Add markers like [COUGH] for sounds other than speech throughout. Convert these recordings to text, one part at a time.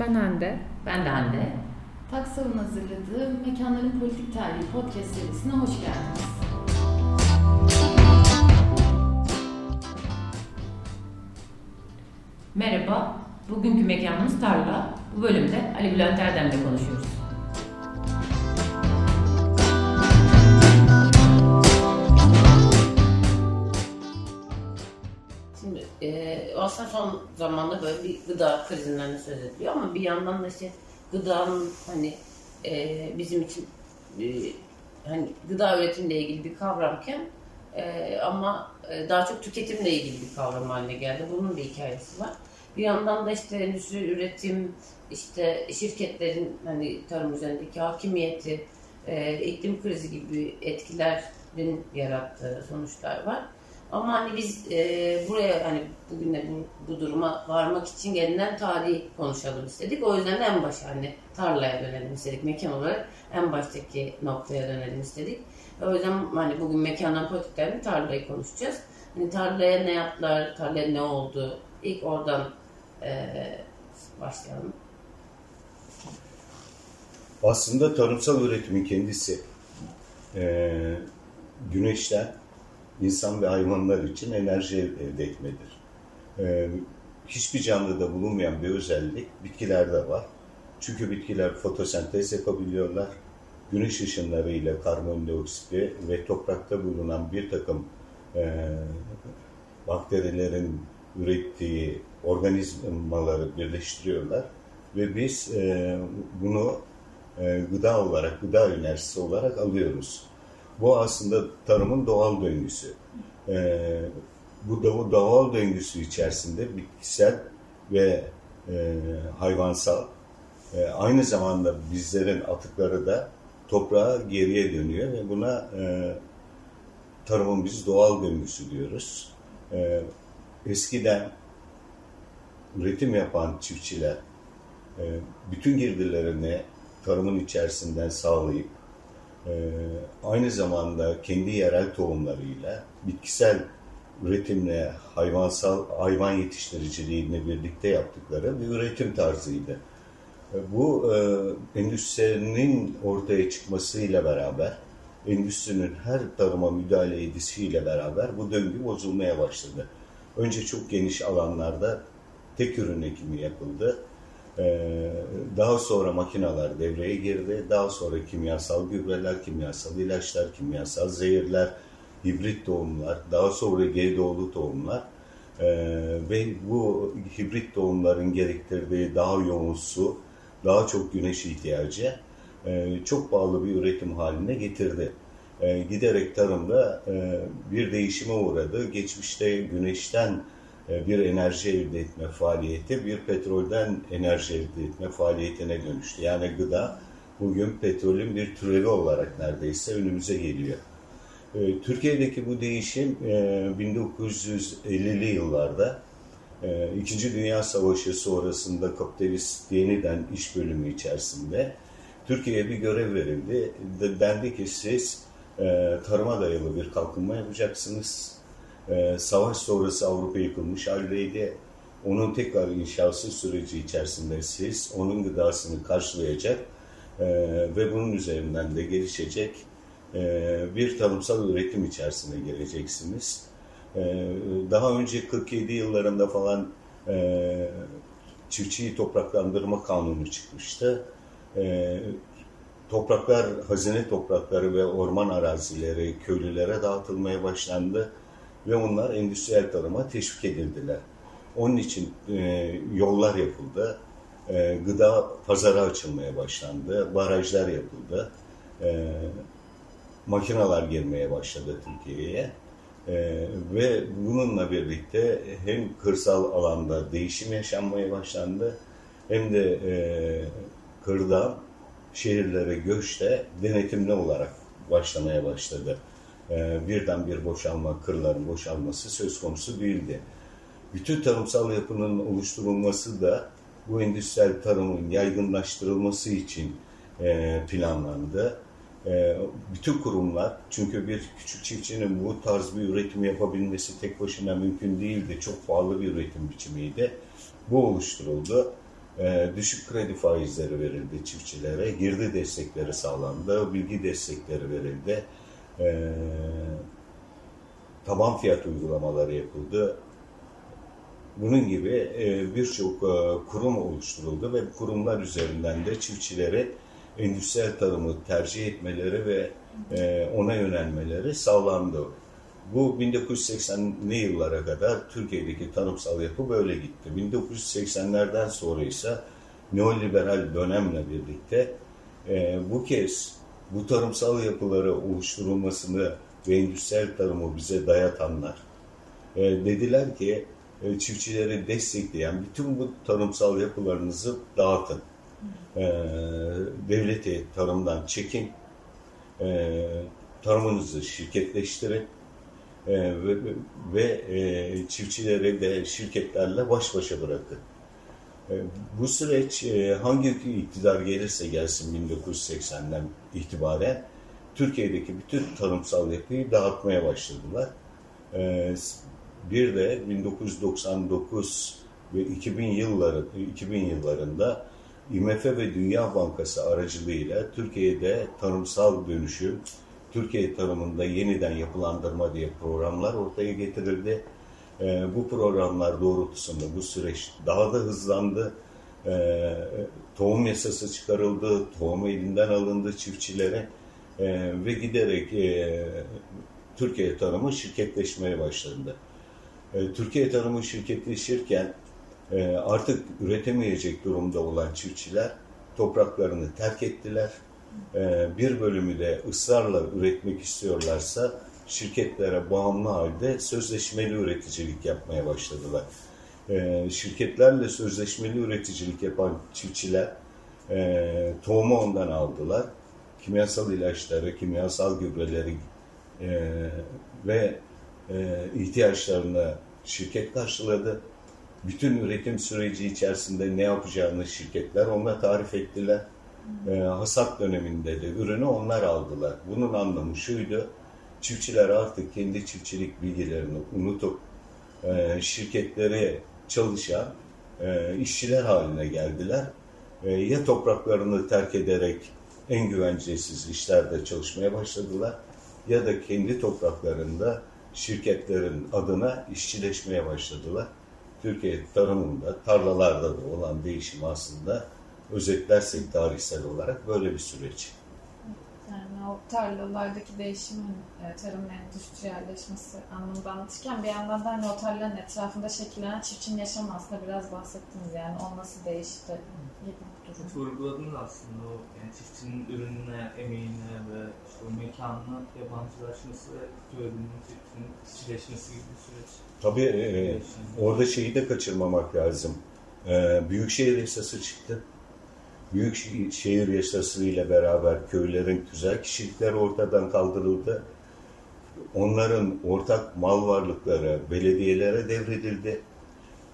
Ben Hande. Ben de Hande. Taksav'ın hazırladığı Mekanların Politik Tarihi podcast serisine hoş geldiniz. Merhaba. Bugünkü mekanımız Tarla. Bu bölümde Ali Bülent Erdem'le konuşuyoruz. Aslında son zamanda böyle bir gıda krizinden de söz ediliyor ama bir yandan da işte gıdanın hani e, bizim için e, hani gıda üretimle ilgili bir kavramken e, ama e, daha çok tüketimle ilgili bir kavram haline geldi. Bunun bir hikayesi var. Bir yandan da işte endüstri üretim, işte şirketlerin hani tarım üzerindeki hakimiyeti, e, iklim krizi gibi etkilerin yarattığı sonuçlar var. Ama hani biz e, buraya hani bugün de bu, bu duruma varmak için gelinen tarihi konuşalım istedik. O yüzden de en baş hani tarlaya dönelim istedik. Mekan olarak en baştaki noktaya dönelim istedik. O yüzden hani bugün mekandan politiklerini tarlayı konuşacağız. Hani tarlaya ne yaptılar, tarlaya ne oldu? İlk oradan e, başlayalım. Aslında tarımsal üretimin kendisi e, güneşten insan ve hayvanlar için enerji elde etmedir. E, hiçbir canlıda bulunmayan bir özellik bitkilerde var. Çünkü bitkiler fotosentez yapabiliyorlar. Güneş ışınlarıyla karbondioksit ve toprakta bulunan bir takım e, bakterilerin ürettiği organizmaları birleştiriyorlar ve biz e, bunu e, gıda olarak, gıda enerjisi olarak alıyoruz. Bu aslında tarımın doğal döngüsü. E, bu da, doğal döngüsü içerisinde bitkisel ve e, hayvansal e, aynı zamanda bizlerin atıkları da toprağa geriye dönüyor ve buna e, tarımın biz doğal döngüsü diyoruz. E, eskiden üretim yapan çiftçiler e, bütün girdilerini tarımın içerisinden sağlayıp e, aynı zamanda kendi yerel tohumlarıyla bitkisel üretimle hayvansal hayvan yetiştiriciliğini birlikte yaptıkları bir üretim tarzıydı. E, bu endüstrinin ortaya çıkmasıyla beraber endüstrinin her tarıma müdahale edisiyle beraber bu döngü bozulmaya başladı. Önce çok geniş alanlarda tek ürün ekimi yapıldı. Ee, daha sonra makineler devreye girdi. Daha sonra kimyasal gübreler, kimyasal ilaçlar, kimyasal zehirler, hibrit tohumlar, daha sonra GDO'lu tohumlar ee, ve bu hibrit tohumların gerektirdiği daha yoğun su, daha çok güneş ihtiyacı e, çok pahalı bir üretim haline getirdi. E, giderek tarımda e, bir değişime uğradı. Geçmişte güneşten bir enerji elde etme faaliyeti bir petrolden enerji elde etme faaliyetine dönüştü. Yani gıda bugün petrolün bir türevi olarak neredeyse önümüze geliyor. E, Türkiye'deki bu değişim 1950'li e, yıllarda İkinci Dünya Savaşı sonrasında kapitalist yeniden iş bölümü içerisinde Türkiye'ye bir görev verildi. Dendi ki siz tarıma dayalı bir kalkınma yapacaksınız e, savaş sonrası Avrupa yıkılmış haldeydi. Onun tekrar inşası süreci içerisinde siz onun gıdasını karşılayacak e, ve bunun üzerinden de gelişecek e, bir tarımsal üretim içerisine geleceksiniz. Daha önce 47 yıllarında falan e, çiftçiyi topraklandırma kanunu çıkmıştı. Topraklar, hazine toprakları ve orman arazileri köylülere dağıtılmaya başlandı ve onlar endüstriyel tarıma teşvik edildiler. Onun için e, yollar yapıldı, e, gıda pazarı açılmaya başlandı, barajlar yapıldı, e, makineler girmeye başladı Türkiye'ye. E, ve bununla birlikte hem kırsal alanda değişim yaşanmaya başlandı hem de e, kırdan şehirlere göçte denetimli olarak başlamaya başladı e, birden bir boşalma, kırların boşalması söz konusu değildi. Bütün tarımsal yapının oluşturulması da bu endüstriyel tarımın yaygınlaştırılması için e, planlandı. E, bütün kurumlar, çünkü bir küçük çiftçinin bu tarz bir üretim yapabilmesi tek başına mümkün değildi. Çok pahalı bir üretim biçimiydi. Bu oluşturuldu. e, düşük kredi faizleri verildi çiftçilere, girdi destekleri sağlandı, bilgi destekleri verildi, e, taban fiyat uygulamaları yapıldı. Bunun gibi e, birçok e, kurum oluşturuldu ve kurumlar üzerinden de çiftçilere endüstriyel tarımı tercih etmeleri ve e, ona yönelmeleri sağlandı. Bu 1980'li yıllara kadar Türkiye'deki tanımsal yapı böyle gitti. 1980'lerden sonra ise neoliberal dönemle birlikte e, bu kez bu tarımsal yapıları oluşturulmasını ve endüstriyel tarımı bize dayatanlar e, dediler ki e, çiftçileri destekleyen bütün bu tarımsal yapılarınızı dağıtın. E, devleti tarımdan çekin, e, tarımınızı şirketleştirin e, ve, ve e, çiftçileri de şirketlerle baş başa bırakın. E, bu süreç e, hangi iktidar gelirse gelsin 1980'den itibaren Türkiye'deki bütün tarımsal yapıyı dağıtmaya başladılar. E, bir de 1999 ve 2000 yılları 2000 yıllarında IMF ve Dünya Bankası aracılığıyla Türkiye'de tarımsal dönüşüm, Türkiye tarımında yeniden yapılandırma diye programlar ortaya getirildi. E, bu programlar doğrultusunda bu süreç daha da hızlandı. E, tohum yasası çıkarıldı, tohum elinden alındı çiftçilere e, ve giderek e, Türkiye tarımı şirketleşmeye başladı. E, Türkiye tarımı şirketleşirken e, artık üretemeyecek durumda olan çiftçiler topraklarını terk ettiler. E, bir bölümü de ısrarla üretmek istiyorlarsa şirketlere bağımlı halde sözleşmeli üreticilik yapmaya başladılar. Şirketlerle sözleşmeli üreticilik yapan çiftçiler tohumu ondan aldılar. Kimyasal ilaçları, kimyasal gübreleri ve ihtiyaçlarını şirket karşıladı bütün üretim süreci içerisinde ne yapacağını şirketler ona tarif ettiler. E, hasat döneminde de ürünü onlar aldılar. Bunun anlamı şuydu, çiftçiler artık kendi çiftçilik bilgilerini unutup e, şirketlere çalışan e, işçiler haline geldiler. E, ya topraklarını terk ederek en güvencesiz işlerde çalışmaya başladılar ya da kendi topraklarında şirketlerin adına işçileşmeye başladılar. Türkiye tarımında, tarlalarda da olan değişim aslında özetlersek tarihsel olarak böyle bir süreç. O tarlalardaki değişimin e, tarımın endüstriyelleşmesi anlamında anlatırken bir yandan da hani o tarlaların etrafında şekillenen çiftçinin yaşamı aslında biraz bahsettiniz yani o nasıl değişti gibi durum. Çok vurguladınız aslında o yani çiftçinin ürününe, emeğine ve işte o mekanına yabancılaşması ve köylünün çiftçinin işçileşmesi gibi bir süreç. Tabii e, orada şeyi de kaçırmamak lazım. E, Büyükşehir yasası çıktı. Büyükşehir yasası ile beraber köylerin güzel kişilikleri ortadan kaldırıldı. Onların ortak mal varlıkları belediyelere devredildi.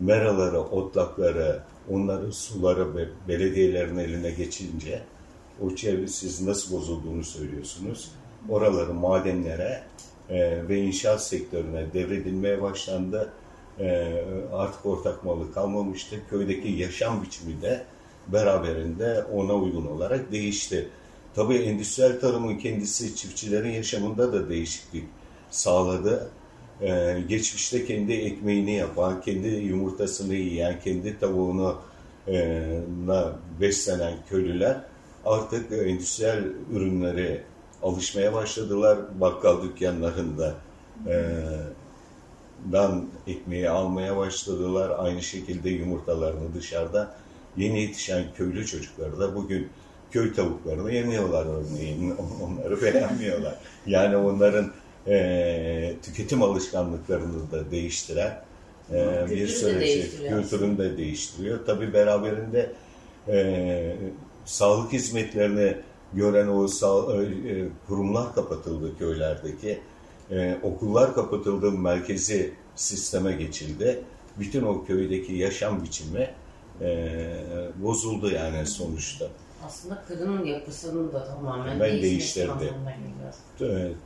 Meraları, otlakları, onların suları ve belediyelerin eline geçince o çevre siz nasıl bozulduğunu söylüyorsunuz. Oraları madenlere e, ve inşaat sektörüne devredilmeye başlandı. E, artık ortak malı kalmamıştı. Köydeki yaşam biçimi de beraberinde ona uygun olarak değişti. Tabii endüstriyel tarımın kendisi çiftçilerin yaşamında da değişiklik sağladı. Ee, geçmişte kendi ekmeğini yapan, kendi yumurtasını yiyen, kendi tavuğunu e, beslenen köylüler artık endüstriyel ürünleri alışmaya başladılar bakkal dükkanlarında. E, dan ekmeği almaya başladılar. Aynı şekilde yumurtalarını dışarıda yeni yetişen köylü çocukları da bugün köy tavuklarını yemiyorlar örneğin. Onları beğenmiyorlar. Yani onların e, tüketim alışkanlıklarını da değiştiren e, bir süreci kültürünü de değiştiriyor. Tabi beraberinde e, sağlık hizmetlerini gören o sağ, e, e, kurumlar kapatıldı köylerdeki. E, okullar kapatıldı, merkezi sisteme geçildi. Bütün o köydeki yaşam biçimi e, bozuldu yani sonuçta. Aslında kırın yapısının da tamamen ben değiştirdi.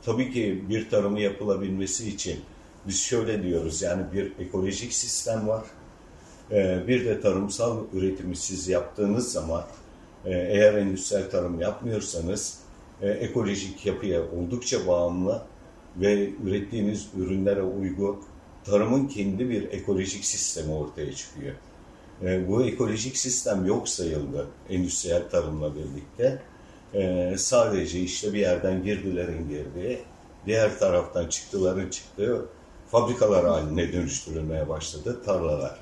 Tabii ki bir tarımı yapılabilmesi için biz şöyle diyoruz yani bir ekolojik sistem var. E, bir de tarımsal üretimi siz yaptığınız zaman e, eğer endüstriyel tarım yapmıyorsanız e, ekolojik yapıya oldukça bağımlı ve ürettiğiniz ürünlere uygun tarımın kendi bir ekolojik sistemi ortaya çıkıyor. E, bu ekolojik sistem yok sayıldı endüstriyel tarımla birlikte. E, sadece işte bir yerden girdilerin girdiği, diğer taraftan çıktıların çıktığı fabrikalar haline dönüştürülmeye başladı tarlalar.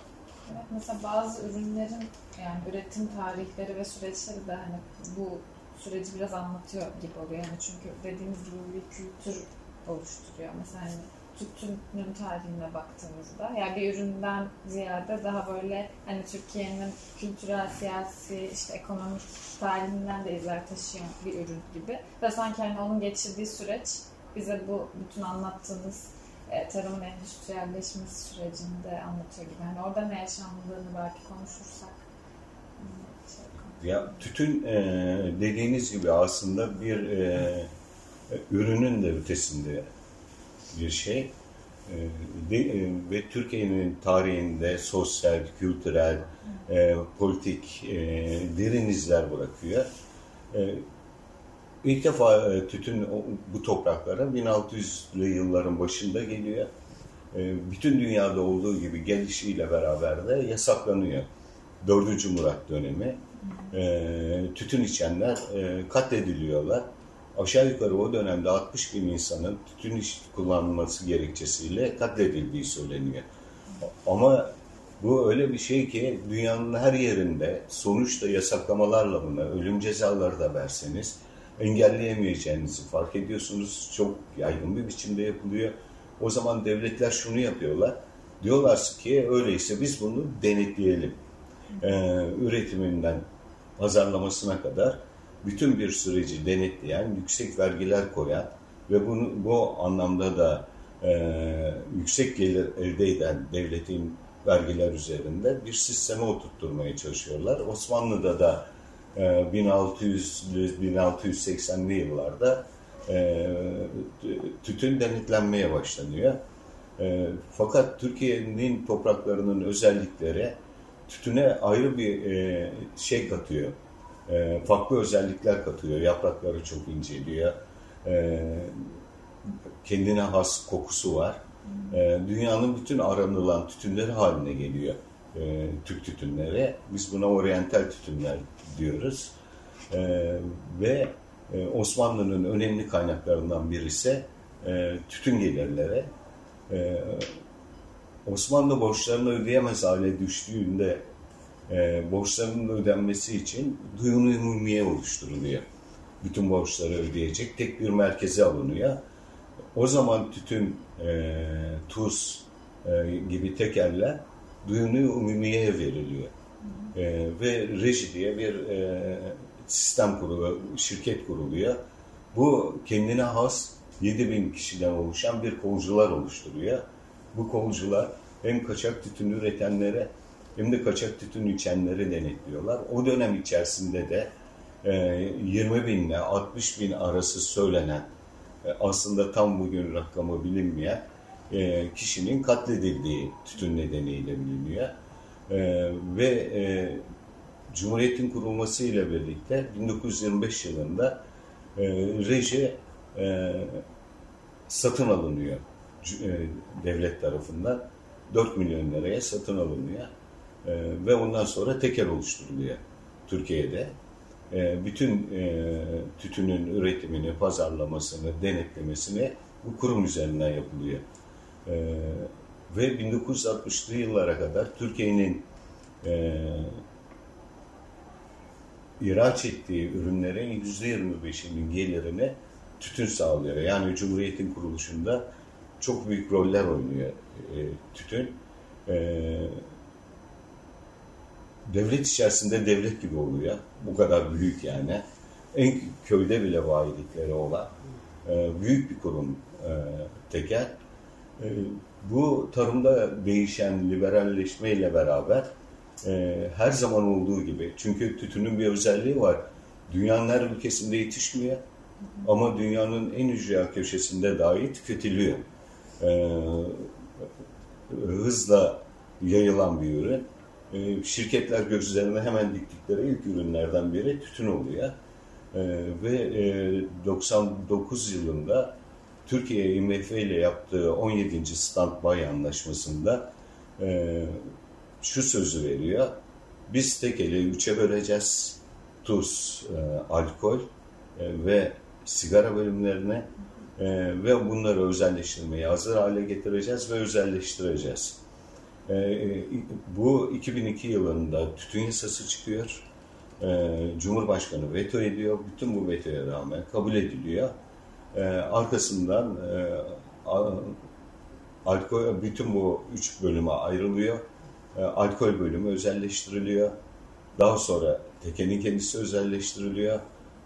Evet, mesela bazı ürünlerin yani üretim tarihleri ve süreçleri de hani bu süreci biraz anlatıyor gibi oluyor. Yani çünkü dediğimiz gibi bir kültür oluşturuyor. Mesela hani tütünün tarihine baktığımızda yani bir üründen ziyade daha böyle hani Türkiye'nin kültürel, siyasi, işte ekonomik tarihinden de izler taşıyan bir ürün gibi. Ve sanki hani onun geçirdiği süreç bize bu bütün anlattığınız e, tarımın endüstriyelleşmesi sürecini de anlatıyor gibi. Hani orada ne yaşandığını belki konuşursak. Şey ya tütün e, dediğiniz gibi aslında bir e, ürünün de ötesinde bir şey. E, de, e, ve Türkiye'nin tarihinde sosyal, kültürel, e, politik e, derin izler bırakıyor. İlk defa tütün bu topraklara 1600'lü yılların başında geliyor. Bütün dünyada olduğu gibi gelişiyle beraber de yasaklanıyor. Dördüncü Murat dönemi. Tütün içenler katlediliyorlar. Aşağı yukarı o dönemde 60 bin insanın tütün iş kullanılması gerekçesiyle katledildiği söyleniyor. Ama bu öyle bir şey ki dünyanın her yerinde sonuçta yasaklamalarla buna ölüm cezaları da verseniz engelleyemeyeceğinizi fark ediyorsunuz. Çok yaygın bir biçimde yapılıyor. O zaman devletler şunu yapıyorlar. Diyorlar ki öyleyse biz bunu denetleyelim. Ee, üretiminden pazarlamasına kadar bütün bir süreci denetleyen, yüksek vergiler koyan ve bunu, bu anlamda da e, yüksek gelir elde eden devletin vergiler üzerinde bir sisteme oturtturmaya çalışıyorlar. Osmanlı'da da 1600-1680'li e, yıllarda e, tütün denetlenmeye başlanıyor. E, fakat Türkiye'nin topraklarının özellikleri tütüne ayrı bir şey katıyor. Farklı özellikler katıyor. Yaprakları çok inceliyor. Kendine has kokusu var. Dünyanın bütün aranılan tütünleri haline geliyor e, Türk tütünleri. Biz buna oryantal tütünler diyoruz. E, ve e, Osmanlı'nın önemli kaynaklarından birisi e, tütün gelirleri. E, Osmanlı borçlarını ödeyemez hale düştüğünde e, borçlarının ödenmesi için duyunu umumiye oluşturuluyor. Bütün borçları ödeyecek tek bir merkeze alınıyor. O zaman tütün, e, tuz e, gibi tekerler duyunu umumiyeye veriliyor. E, ve reji diye bir e, sistem kuruluyor, şirket kuruluyor. Bu kendine has 7 bin kişiden oluşan bir kolcular oluşturuyor. Bu kolcular hem kaçak tütün üretenlere hem de kaçak tütün içenleri denetliyorlar. O dönem içerisinde de e, 20 bin ile 60 bin arası söylenen e, aslında tam bugün rakamı bilinmeyen e, kişinin katledildiği tütün nedeniyle biliniyor. E, ve Cumhuriyet'in kurulması ile birlikte 1925 yılında reji satın alınıyor devlet tarafından. 4 milyon liraya satın alınıyor. E, ve ondan sonra teker oluşturuluyor Türkiye'de. E, bütün e, tütünün üretimini, pazarlamasını, denetlemesini bu kurum üzerinden yapılıyor. E, ve 1960'lı yıllara kadar Türkiye'nin e, ihraç ettiği ürünlerin %25'inin gelirini tütün sağlıyor. Yani Cumhuriyet'in kuruluşunda çok büyük roller oynuyor e, tütün. E, devlet içerisinde devlet gibi oluyor. Bu kadar büyük yani. En köyde bile bayilikleri olan e, büyük bir kurum e, teker. E, bu tarımda değişen liberalleşme ile beraber e, her zaman olduğu gibi çünkü tütünün bir özelliği var. Dünyanın her ülkesinde yetişmiyor ama dünyanın en ücra köşesinde dahi tüketiliyor. E, hızla yayılan bir ürün e, şirketler gözlerine hemen diktikleri ilk ürünlerden biri tütün oluyor. E, ve e, 99 yılında Türkiye IMF ile yaptığı 17. Stand-by anlaşmasında e, şu sözü veriyor. Biz tekeli üçe böleceğiz. Tuz, e, alkol e, ve sigara bölümlerine e, ve bunları özelleştirmeye hazır hale getireceğiz ve özelleştireceğiz. E, bu 2002 yılında tütün yasası çıkıyor. E, Cumhurbaşkanı veto ediyor. Bütün bu vetoya rağmen kabul ediliyor. E, arkasından e, alkol bütün bu üç bölüme ayrılıyor. E, alkol bölümü özelleştiriliyor. Daha sonra tekenin kendisi özelleştiriliyor.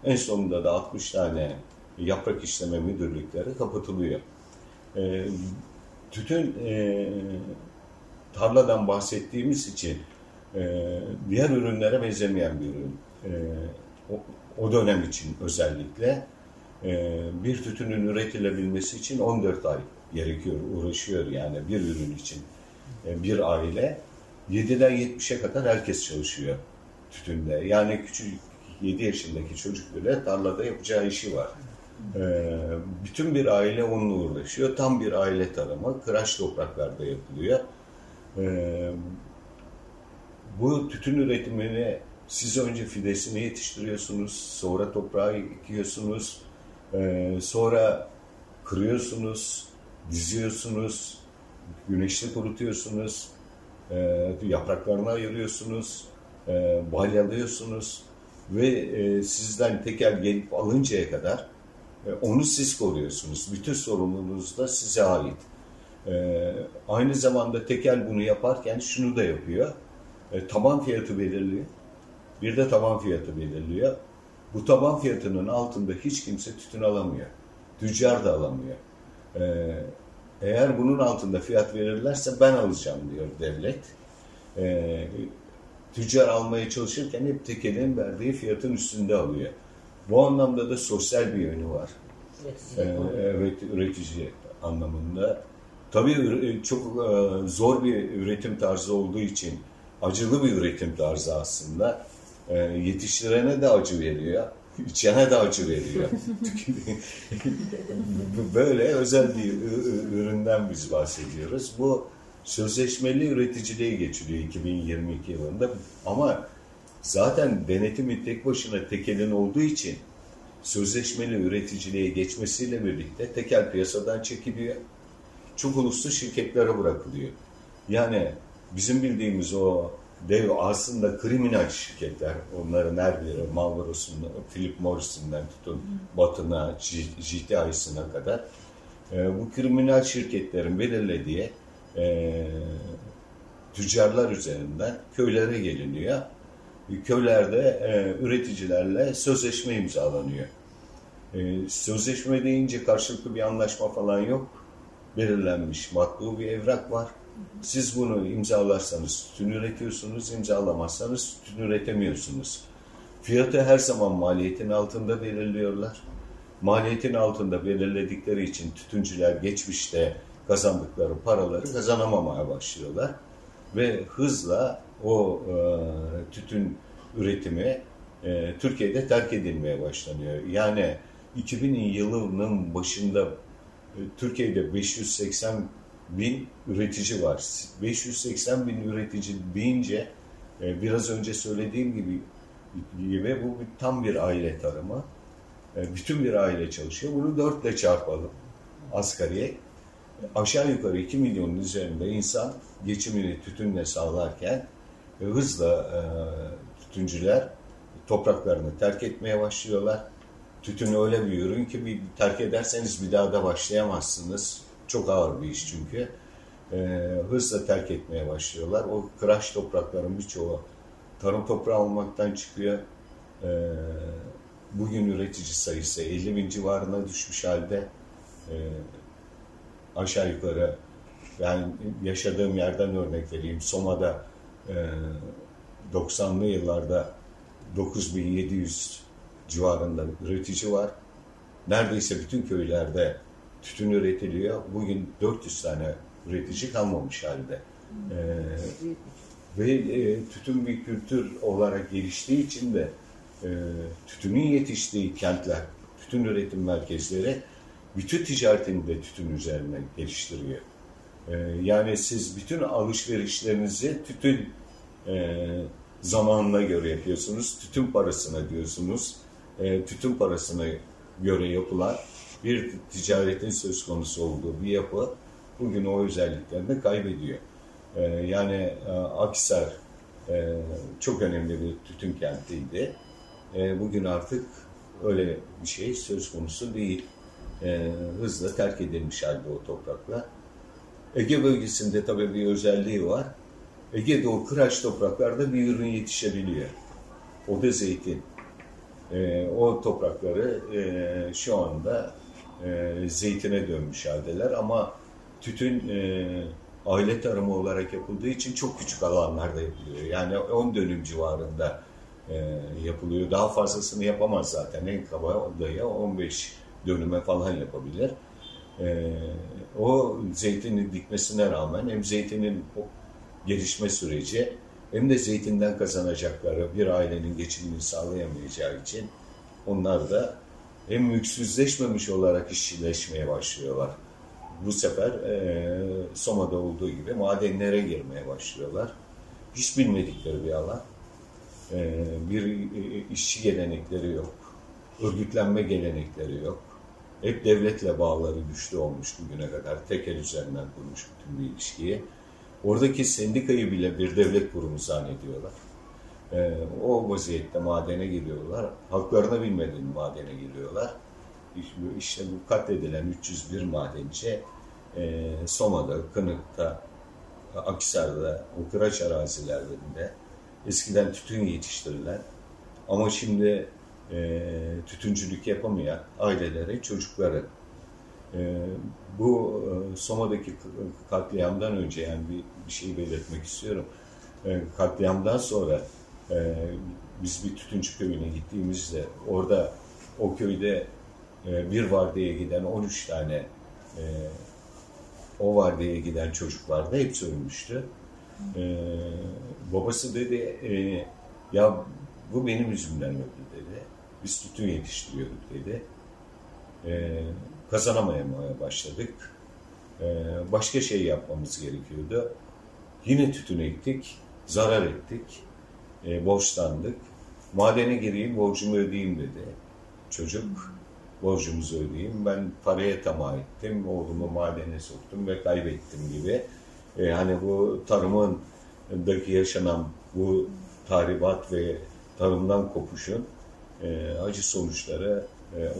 En sonunda da 60 tane yaprak işleme müdürlükleri kapatılıyor. E, tütün e, tarladan bahsettiğimiz için e, diğer ürünlere benzemeyen bir ürün. E, o, o dönem için özellikle e, bir tütünün üretilebilmesi için 14 ay gerekiyor, uğraşıyor yani bir ürün için. E, bir aile 7'den 70'e kadar herkes çalışıyor tütünde. Yani küçük 7 yaşındaki çocuk bile tarlada yapacağı işi var. E, bütün bir aile onunla uğraşıyor. Tam bir aile tarımı. Kıraç topraklarda yapılıyor. E, bu tütün üretimini siz önce fidesini yetiştiriyorsunuz, sonra toprağı ekiyorsunuz, e, sonra kırıyorsunuz, diziyorsunuz, güneşte kurutuyorsunuz, e, yapraklarını ayırıyorsunuz, e, balyalıyorsunuz ve e, sizden teker gelip alıncaya kadar e, onu siz koruyorsunuz. Bütün sorumluluğunuz da size ait. E, aynı zamanda tekel bunu yaparken şunu da yapıyor. E, taban fiyatı belirliyor. Bir de taban fiyatı belirliyor. Bu taban fiyatının altında hiç kimse tütün alamıyor. Tüccar da alamıyor. E, eğer bunun altında fiyat verirlerse ben alacağım diyor devlet. E, tüccar almaya çalışırken hep tekelin verdiği fiyatın üstünde alıyor. Bu anlamda da sosyal bir yönü var. Ee, evet, üretici anlamında. Tabii çok e, zor bir üretim tarzı olduğu için acılı bir üretim tarzı aslında. E, yetiştirene de acı veriyor, içene de acı veriyor. [LAUGHS] [LAUGHS] Böyle özel bir üründen biz bahsediyoruz. Bu sözleşmeli üreticiliğe geçiliyor 2022 yılında ama zaten denetimi tek başına tekelin olduğu için sözleşmeli üreticiliğe geçmesiyle birlikte tekel piyasadan çekiliyor. Çok uluslu şirketlere bırakılıyor. Yani bizim bildiğimiz o dev aslında kriminal şirketler. Onların her biri Marlboro'sundan, Philip Morris'inden tutun Batın'a, GTI'sine kadar. E, bu kriminal şirketlerin belirlediği e, tüccarlar üzerinden köylere geliniyor. Köylerde e, üreticilerle sözleşme imzalanıyor. E, sözleşme deyince karşılıklı bir anlaşma falan yok. Belirlenmiş matbu bir evrak var. Siz bunu imzalarsanız tütün üretiyorsunuz, imzalamazsanız tütün üretemiyorsunuz. Fiyatı her zaman maliyetin altında belirliyorlar. Maliyetin altında belirledikleri için tütüncüler geçmişte kazandıkları paraları kazanamamaya başlıyorlar. Ve hızla o e, tütün üretimi e, Türkiye'de terk edilmeye başlanıyor. Yani 2000 yılının başında Türkiye'de 580 bin üretici var. 580 bin üretici deyince e, biraz önce söylediğim gibi gibi bu tam bir aile tarımı. E, bütün bir aile çalışıyor. Bunu dörtle çarpalım asgariye. Aşağı yukarı 2 milyonun üzerinde insan geçimini tütünle sağlarken e, hızla tütüncüler topraklarını terk etmeye başlıyorlar. Tütün öyle bir ürün ki bir terk ederseniz bir daha da başlayamazsınız çok ağır bir iş çünkü. E, hızla terk etmeye başlıyorlar. O kıraç toprakların birçoğu tarım toprağı olmaktan çıkıyor. E, bugün üretici sayısı 50 bin civarına düşmüş halde. E, aşağı yukarı yani yaşadığım yerden örnek vereyim. Soma'da e, 90'lı yıllarda 9700 civarında üretici var. Neredeyse bütün köylerde tütün üretiliyor. Bugün 400 tane üretici kalmamış halde. Ee, Ve e, tütün bir kültür olarak geliştiği için de e, tütünün yetiştiği kentler, tütün üretim merkezleri bütün ticaretini de tütün üzerine geliştiriyor. E, yani siz bütün alışverişlerinizi tütün e, zamanına göre yapıyorsunuz. Tütün parasına diyorsunuz. E, tütün parasına göre yapılan bir ticaretin söz konusu olduğu bir yapı bugün o özelliklerini kaybediyor. E, yani e, Akisar e, çok önemli bir tütün kentiydi. E, bugün artık öyle bir şey söz konusu değil. E, hızla terk edilmiş halde o topraklar. Ege bölgesinde tabii bir özelliği var. Ege'de o kıraç topraklarda bir ürün yetişebiliyor. O da zeytin. E, o toprakları e, şu anda e, zeytine dönmüş haldeler ama tütün e, aile tarımı olarak yapıldığı için çok küçük alanlarda yapılıyor. Yani 10 dönüm civarında e, yapılıyor. Daha fazlasını yapamaz zaten. En kaba daya 15 dönüme falan yapabilir. E, o zeytini dikmesine rağmen hem zeytinin gelişme süreci hem de zeytinden kazanacakları bir ailenin geçimini sağlayamayacağı için onlar da hem mülksüzleşmemiş olarak işçileşmeye başlıyorlar. Bu sefer e, Soma'da olduğu gibi madenlere girmeye başlıyorlar. Hiç bilmedikleri bir alan. E, bir e, işçi gelenekleri yok. Örgütlenme gelenekleri yok. Hep devletle bağları güçlü olmuş bugüne kadar. Tekel üzerinden kurmuş bütün bir ilişkiyi. Oradaki sendikayı bile bir devlet kurumu zannediyorlar. Ee, o vaziyette madene giriyorlar. Halklarına bilmediğin madene giriyorlar. İşte bu katledilen 301 madenci e, Soma'da, Kınık'ta, Aksar'da, o arazilerinde eskiden tütün yetiştirilen ama şimdi e, tütüncülük yapamayan ailelere çocukları e, bu e, Soma'daki katliamdan önce yani bir, bir şey belirtmek istiyorum. E, katliamdan sonra e, biz bir tütüncü köyüne gittiğimizde orada o köyde e, bir vardiyaya giden 13 tane e, o vardiyaya giden çocuk vardı. Hepsi ölmüştü. E, babası dedi ya bu benim yüzümden öldü dedi. Biz tütün yetiştiriyorduk dedi. E, kazanamamaya başladık. E, başka şey yapmamız gerekiyordu. Yine tütün ektik, zarar ettik, e, borçlandık. Madene gireyim, borcumu ödeyeyim dedi çocuk. Borcumuzu ödeyeyim. Ben paraya tamah ettim, oğlumu madene soktum ve kaybettim gibi. E, hani bu tarımın daki yaşanan bu tahribat ve tarımdan kopuşun e, acı sonuçları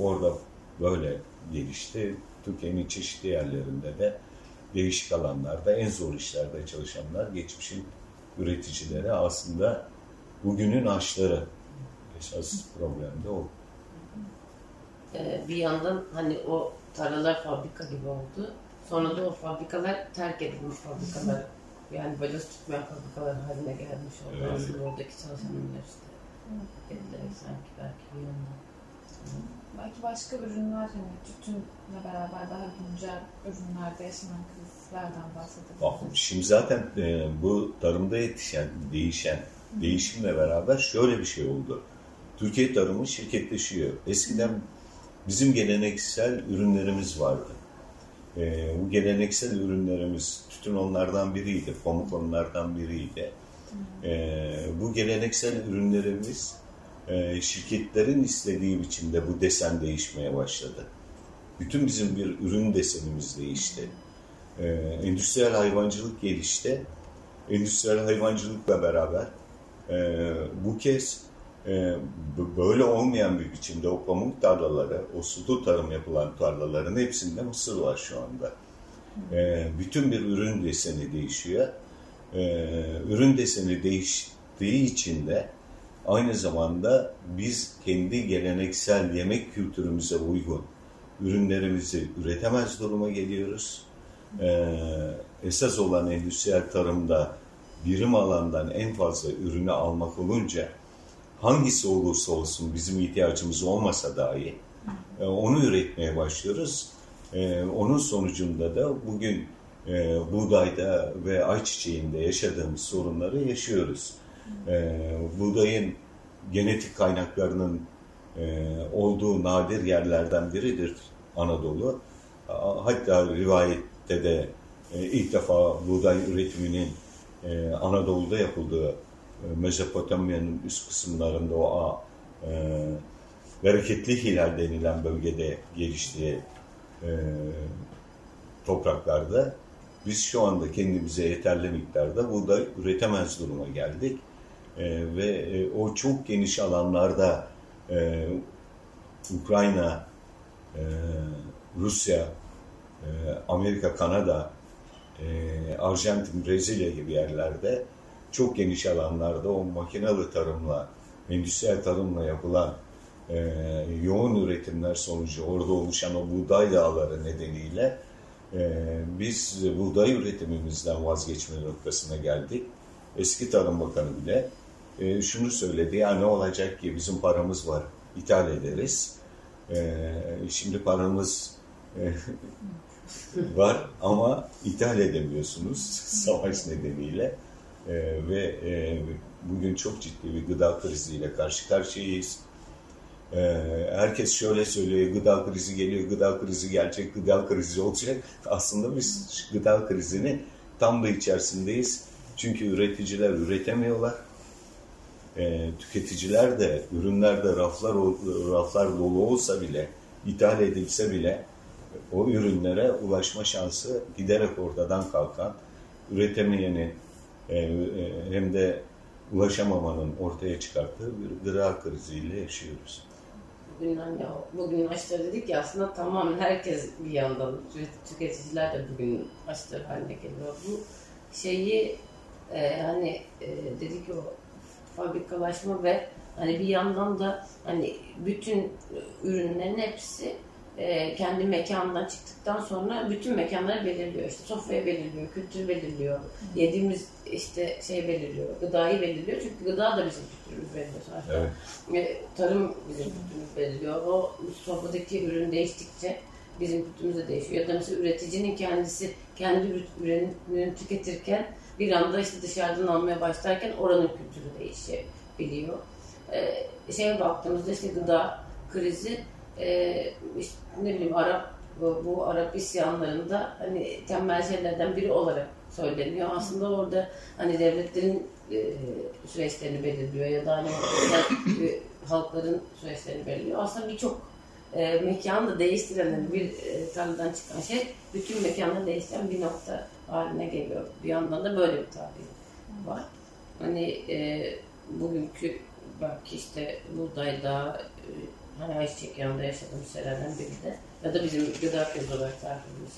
orada böyle gelişti. Türkiye'nin çeşitli yerlerinde de değişik alanlarda en zor işlerde çalışanlar geçmişin üreticileri aslında bugünün aşları. Esas problem de o. Ee, bir yandan hani o tarlalar fabrika gibi oldu. Sonra da o fabrikalar terk edilmiş fabrikalar. Yani bacası tutmayan fabrikalar haline gelmiş oldu. Evet. Aslında oradaki çalışanlar işte. Edilerek sanki belki bir yandan. Belki başka ürünler hani tütünle beraber daha güncel ürünlerde yaşanan krizlerden Ah, bahsedebiliriz. Şimdi zaten e, bu tarımda yetişen, değişen, değişimle beraber şöyle bir şey oldu. Türkiye tarımı şirketleşiyor. Eskiden bizim geleneksel ürünlerimiz vardı. E, bu geleneksel ürünlerimiz, tütün onlardan biriydi, pamuk onlardan biriydi. E, bu geleneksel ürünlerimiz e, şirketlerin istediği biçimde bu desen değişmeye başladı. Bütün bizim bir ürün desenimiz değişti. Ee, endüstriyel hayvancılık gelişti. Endüstriyel hayvancılıkla beraber e, bu kez e, böyle olmayan bir biçimde o pamuk tarlaları, o sulu tarım yapılan tarlaların hepsinde mısır var şu anda. E, bütün bir ürün deseni değişiyor. E, ürün deseni değiştiği için de aynı zamanda biz kendi geleneksel yemek kültürümüze uygun ürünlerimizi üretemez duruma geliyoruz. Ee, esas olan endüstriyel tarımda birim alandan en fazla ürünü almak olunca hangisi olursa olsun bizim ihtiyacımız olmasa dahi e, onu üretmeye başlıyoruz. E, onun sonucunda da bugün e, buğdayda ve ayçiçeğinde yaşadığımız sorunları yaşıyoruz. E, buğdayın genetik kaynaklarının e, olduğu nadir yerlerden biridir Anadolu. Hatta rivayette de e, ilk defa buğday üretiminin e, Anadolu'da yapıldığı e, Mezopotamya'nın üst kısımlarında o e, bereketli hilal denilen bölgede geliştiği e, topraklarda biz şu anda kendimize yeterli miktarda buğday üretemez duruma geldik. E, ve e, o çok geniş alanlarda e, Ukrayna, e, Rusya, e, Amerika, Kanada, e, Arjantin, Brezilya gibi yerlerde çok geniş alanlarda o makinalı tarımla, endüstriyel tarımla yapılan e, yoğun üretimler sonucu orada oluşan o buğday dağları nedeniyle e, biz buğday üretimimizden vazgeçme noktasına geldik. Eski Tarım Bakanı bile e, şunu söyledi, ya ne olacak ki bizim paramız var, ithal ederiz. E, şimdi paramız e, [LAUGHS] var ama ithal edemiyorsunuz [LAUGHS] savaş nedeniyle. E, ve e, bugün çok ciddi bir gıda kriziyle karşı karşıyayız. Herkes şöyle söylüyor, gıda krizi geliyor, gıda krizi gelecek, gıda krizi olacak. [LAUGHS] Aslında biz gıda krizinin tam da içerisindeyiz. Çünkü üreticiler üretemiyorlar. E, tüketiciler de ürünlerde raflar raflar dolu olsa bile, ithal edilse bile o ürünlere ulaşma şansı giderek ortadan kalkan, üretemeyenin e, e, hem de ulaşamamanın ortaya çıkarttığı bir gıda kriziyle yaşıyoruz. Bugün hani bugün açları dedik ya aslında tamamen herkes bir yandan tüketiciler de bugün açları haline geliyor. Bu şeyi e, hani e, dedik o fabrikalaşma ve hani bir yandan da hani bütün ürünlerin hepsi e, kendi mekanından çıktıktan sonra bütün mekanları belirliyor. İşte sofrayı belirliyor, kültür belirliyor, yediğimiz işte şey belirliyor, gıdayı belirliyor. Çünkü gıda da bizim kültürümüz belirliyor sonuçta. Evet. E, tarım bizim kültürümüz belirliyor. O sofradaki ürün değiştikçe bizim kültürümüz de değişiyor. Ya da mesela üreticinin kendisi kendi ürününü tüketirken bir anda işte dışarıdan almaya başlarken oranın kültürü değişebiliyor. Ee, şeye baktığımızda işte gıda krizi e, işte, ne bileyim Arap bu, bu Arap isyanlarında hani temel şeylerden biri olarak söyleniyor. Aslında orada hani devletlerin e, süreçlerini belirliyor ya da hani e, halkların süreçlerini belirliyor. Aslında birçok e, mekanı da değiştiren bir e, tanrıdan çıkan şey bütün mekanı değiştiren bir nokta haline geliyor. Bir yandan da böyle bir tarih var. Hani e, bugünkü belki işte buğdayda e, hani ayçiçek yanında yaşadığım şeylerden biri de ya da bizim gıda krizi olarak tarif edilmiş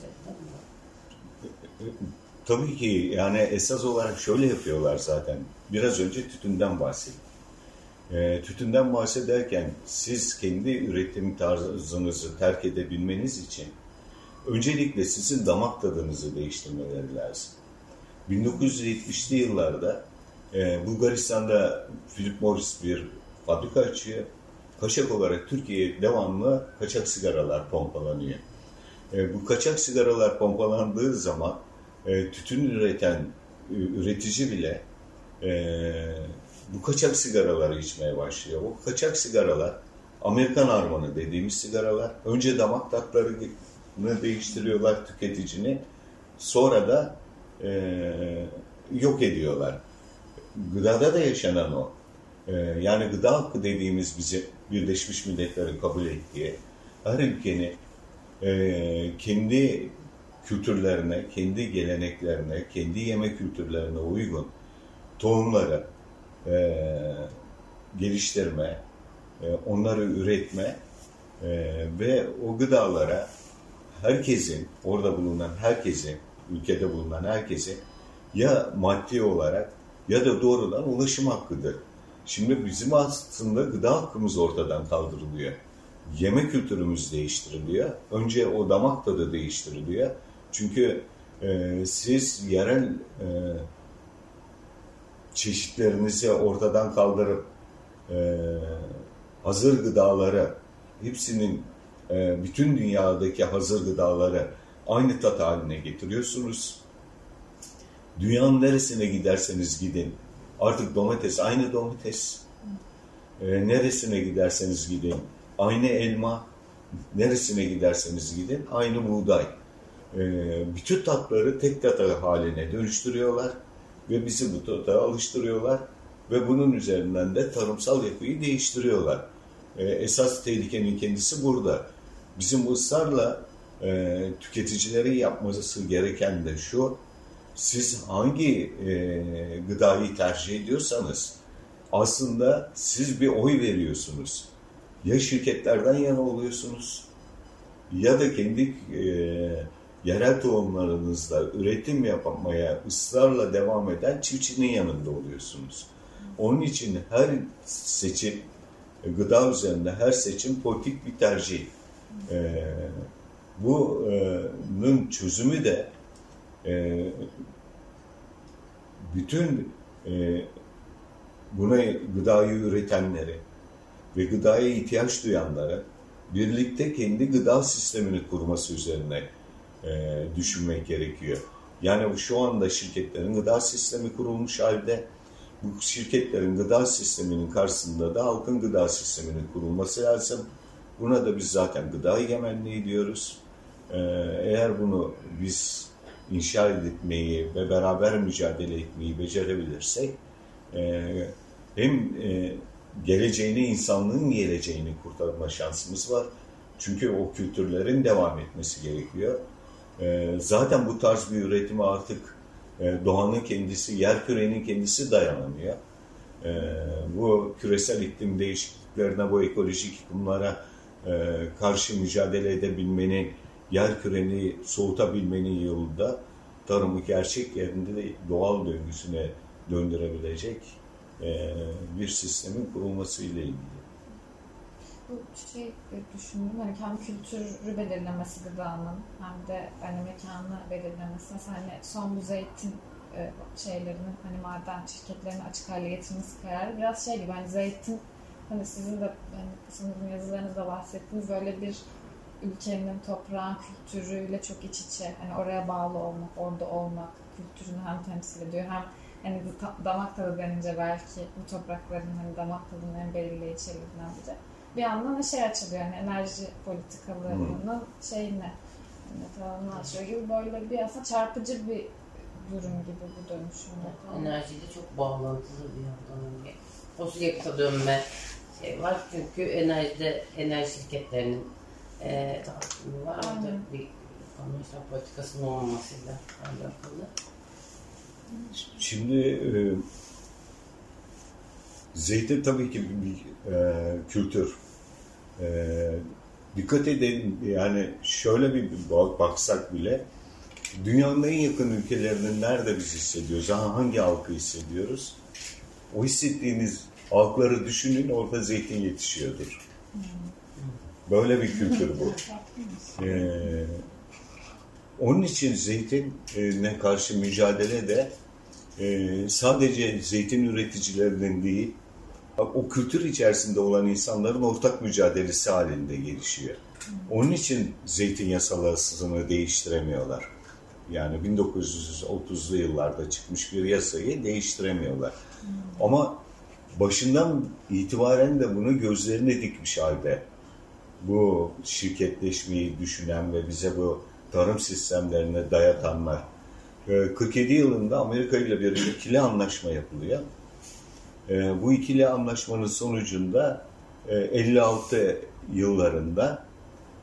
Tabii ki yani esas olarak şöyle yapıyorlar zaten. Biraz önce tütünden bahsettim. E, tütünden bahsederken siz kendi üretim tarzınızı terk edebilmeniz için öncelikle sizin damak tadınızı değiştirmeleri lazım. 1970'li yıllarda e, Bulgaristan'da Philip Morris bir fabrika açıyor. Kaçak olarak Türkiye'ye devamlı kaçak sigaralar pompalanıyor. E, bu kaçak sigaralar pompalandığı zaman e, tütün üreten üretici bile e, bu kaçak sigaraları içmeye başlıyor. O kaçak sigaralar Amerikan armanı dediğimiz sigaralar. Önce damak tatlarını değiştiriyorlar tüketicini. Sonra da e, yok ediyorlar. Gıdada da yaşanan o. E, yani gıda hakkı dediğimiz bize Birleşmiş Milletler'in kabul ettiği her ülkenin e, kendi kültürlerine, kendi geleneklerine, kendi yemek kültürlerine uygun tohumları e, geliştirme, e, onları üretme e, ve o gıdalara herkesin, orada bulunan herkesin, ülkede bulunan herkesin ya maddi olarak ya da doğrudan ulaşım hakkıdır. Şimdi bizim aslında gıda hakkımız ortadan kaldırılıyor. Yemek kültürümüz değiştiriliyor. Önce o damak tadı değiştiriliyor. Çünkü e, siz yerel e, çeşitlerinizi ortadan kaldırıp e, hazır gıdaları hepsinin e, bütün dünyadaki hazır gıdaları aynı tat haline getiriyorsunuz. Dünyanın neresine giderseniz gidin. Artık domates aynı domates. E, neresine giderseniz gidin. Aynı elma. Neresine giderseniz gidin. Aynı buğday. E, bütün tatları tek tat haline dönüştürüyorlar. Ve bizi bu tata alıştırıyorlar. Ve bunun üzerinden de tarımsal yapıyı değiştiriyorlar. E, esas tehlikenin kendisi burada. Bizim ısrarla e, tüketicilerin yapması gereken de şu, siz hangi e, gıdayı tercih ediyorsanız aslında siz bir oy veriyorsunuz. Ya şirketlerden yana oluyorsunuz ya da kendi e, yerel tohumlarınızla üretim yapmaya ısrarla devam eden çiftçinin yanında oluyorsunuz. Onun için her seçim, gıda üzerinde her seçim politik bir tercih. E, bunun çözümü de e, bütün e, buna gıdayı üretenleri ve gıdaya ihtiyaç duyanları birlikte kendi gıda sistemini kurması üzerine e, düşünmek gerekiyor. Yani şu anda şirketlerin gıda sistemi kurulmuş halde bu şirketlerin gıda sisteminin karşısında da halkın gıda sisteminin kurulması lazım. Buna da biz zaten gıda egemenliği diyoruz. Ee, eğer bunu biz inşa etmeyi ve beraber mücadele etmeyi becerebilirsek e, hem e, geleceğini, insanlığın geleceğini kurtarma şansımız var. Çünkü o kültürlerin devam etmesi gerekiyor. E, zaten bu tarz bir üretime artık doğanın kendisi, yer kürenin kendisi dayanamıyor. Bu küresel iklim değişikliklerine, bu ekolojik yıkımlara karşı mücadele edebilmenin yer küreni soğutabilmenin yolunda tarımı gerçek yerinde de doğal döngüsüne döndürebilecek e, bir sistemin kurulması ile ilgili. Bu şey düşündüm hani kendi kültürü belirlemesi gıdanın hem de hani mekanı belirlemesi. Mesela hani son bu zeytin e, şeylerinin hani maden şirketlerini açık hale getirmesi kararı biraz şey gibi hani zeytin hani sizin de hani sanırım yazılarınızda bahsettiğiniz böyle bir ülkenin, toprağın kültürüyle çok iç içe. Hani oraya bağlı olmak, orada olmak kültürünü hem temsil ediyor hem hani damak tadı denince belki bu toprakların hani damak tadının en belirleyici şeylerinden biri. Bir yandan da şey açılıyor hani enerji politikalarının hmm. şeyine hani tavanını açıyor gibi böyle bir aslında çarpıcı bir durum gibi bu dönüşümde. Enerjiyle çok bağlantılı bir yandan. Fosil yakıta dönme şey var çünkü enerjide enerji şirketlerinin e, var mı bir anlaşma politikasının olmamasıyla alakalı. Şimdi e, zeytin tabii ki bir, bir e, kültür. E, dikkat edin yani şöyle bir baksak bile dünyanın en yakın ülkelerinin nerede biz hissediyoruz? Hangi halkı hissediyoruz? O hissettiğiniz halkları düşünün orada zeytin yetişiyordur. Böyle bir kültür bu. Ee, onun için zeytinle karşı mücadele de e, sadece zeytin üreticilerinin değil, o kültür içerisinde olan insanların ortak mücadelesi halinde gelişiyor. Onun için zeytin yasalarını değiştiremiyorlar. Yani 1930'lu yıllarda çıkmış bir yasayı değiştiremiyorlar. Ama başından itibaren de bunu gözlerine dikmiş halde bu şirketleşmeyi düşünen ve bize bu tarım sistemlerine dayatanlar. 47 yılında Amerika ile bir ikili anlaşma yapılıyor. Ee, bu ikili anlaşmanın sonucunda 56 e, yıllarında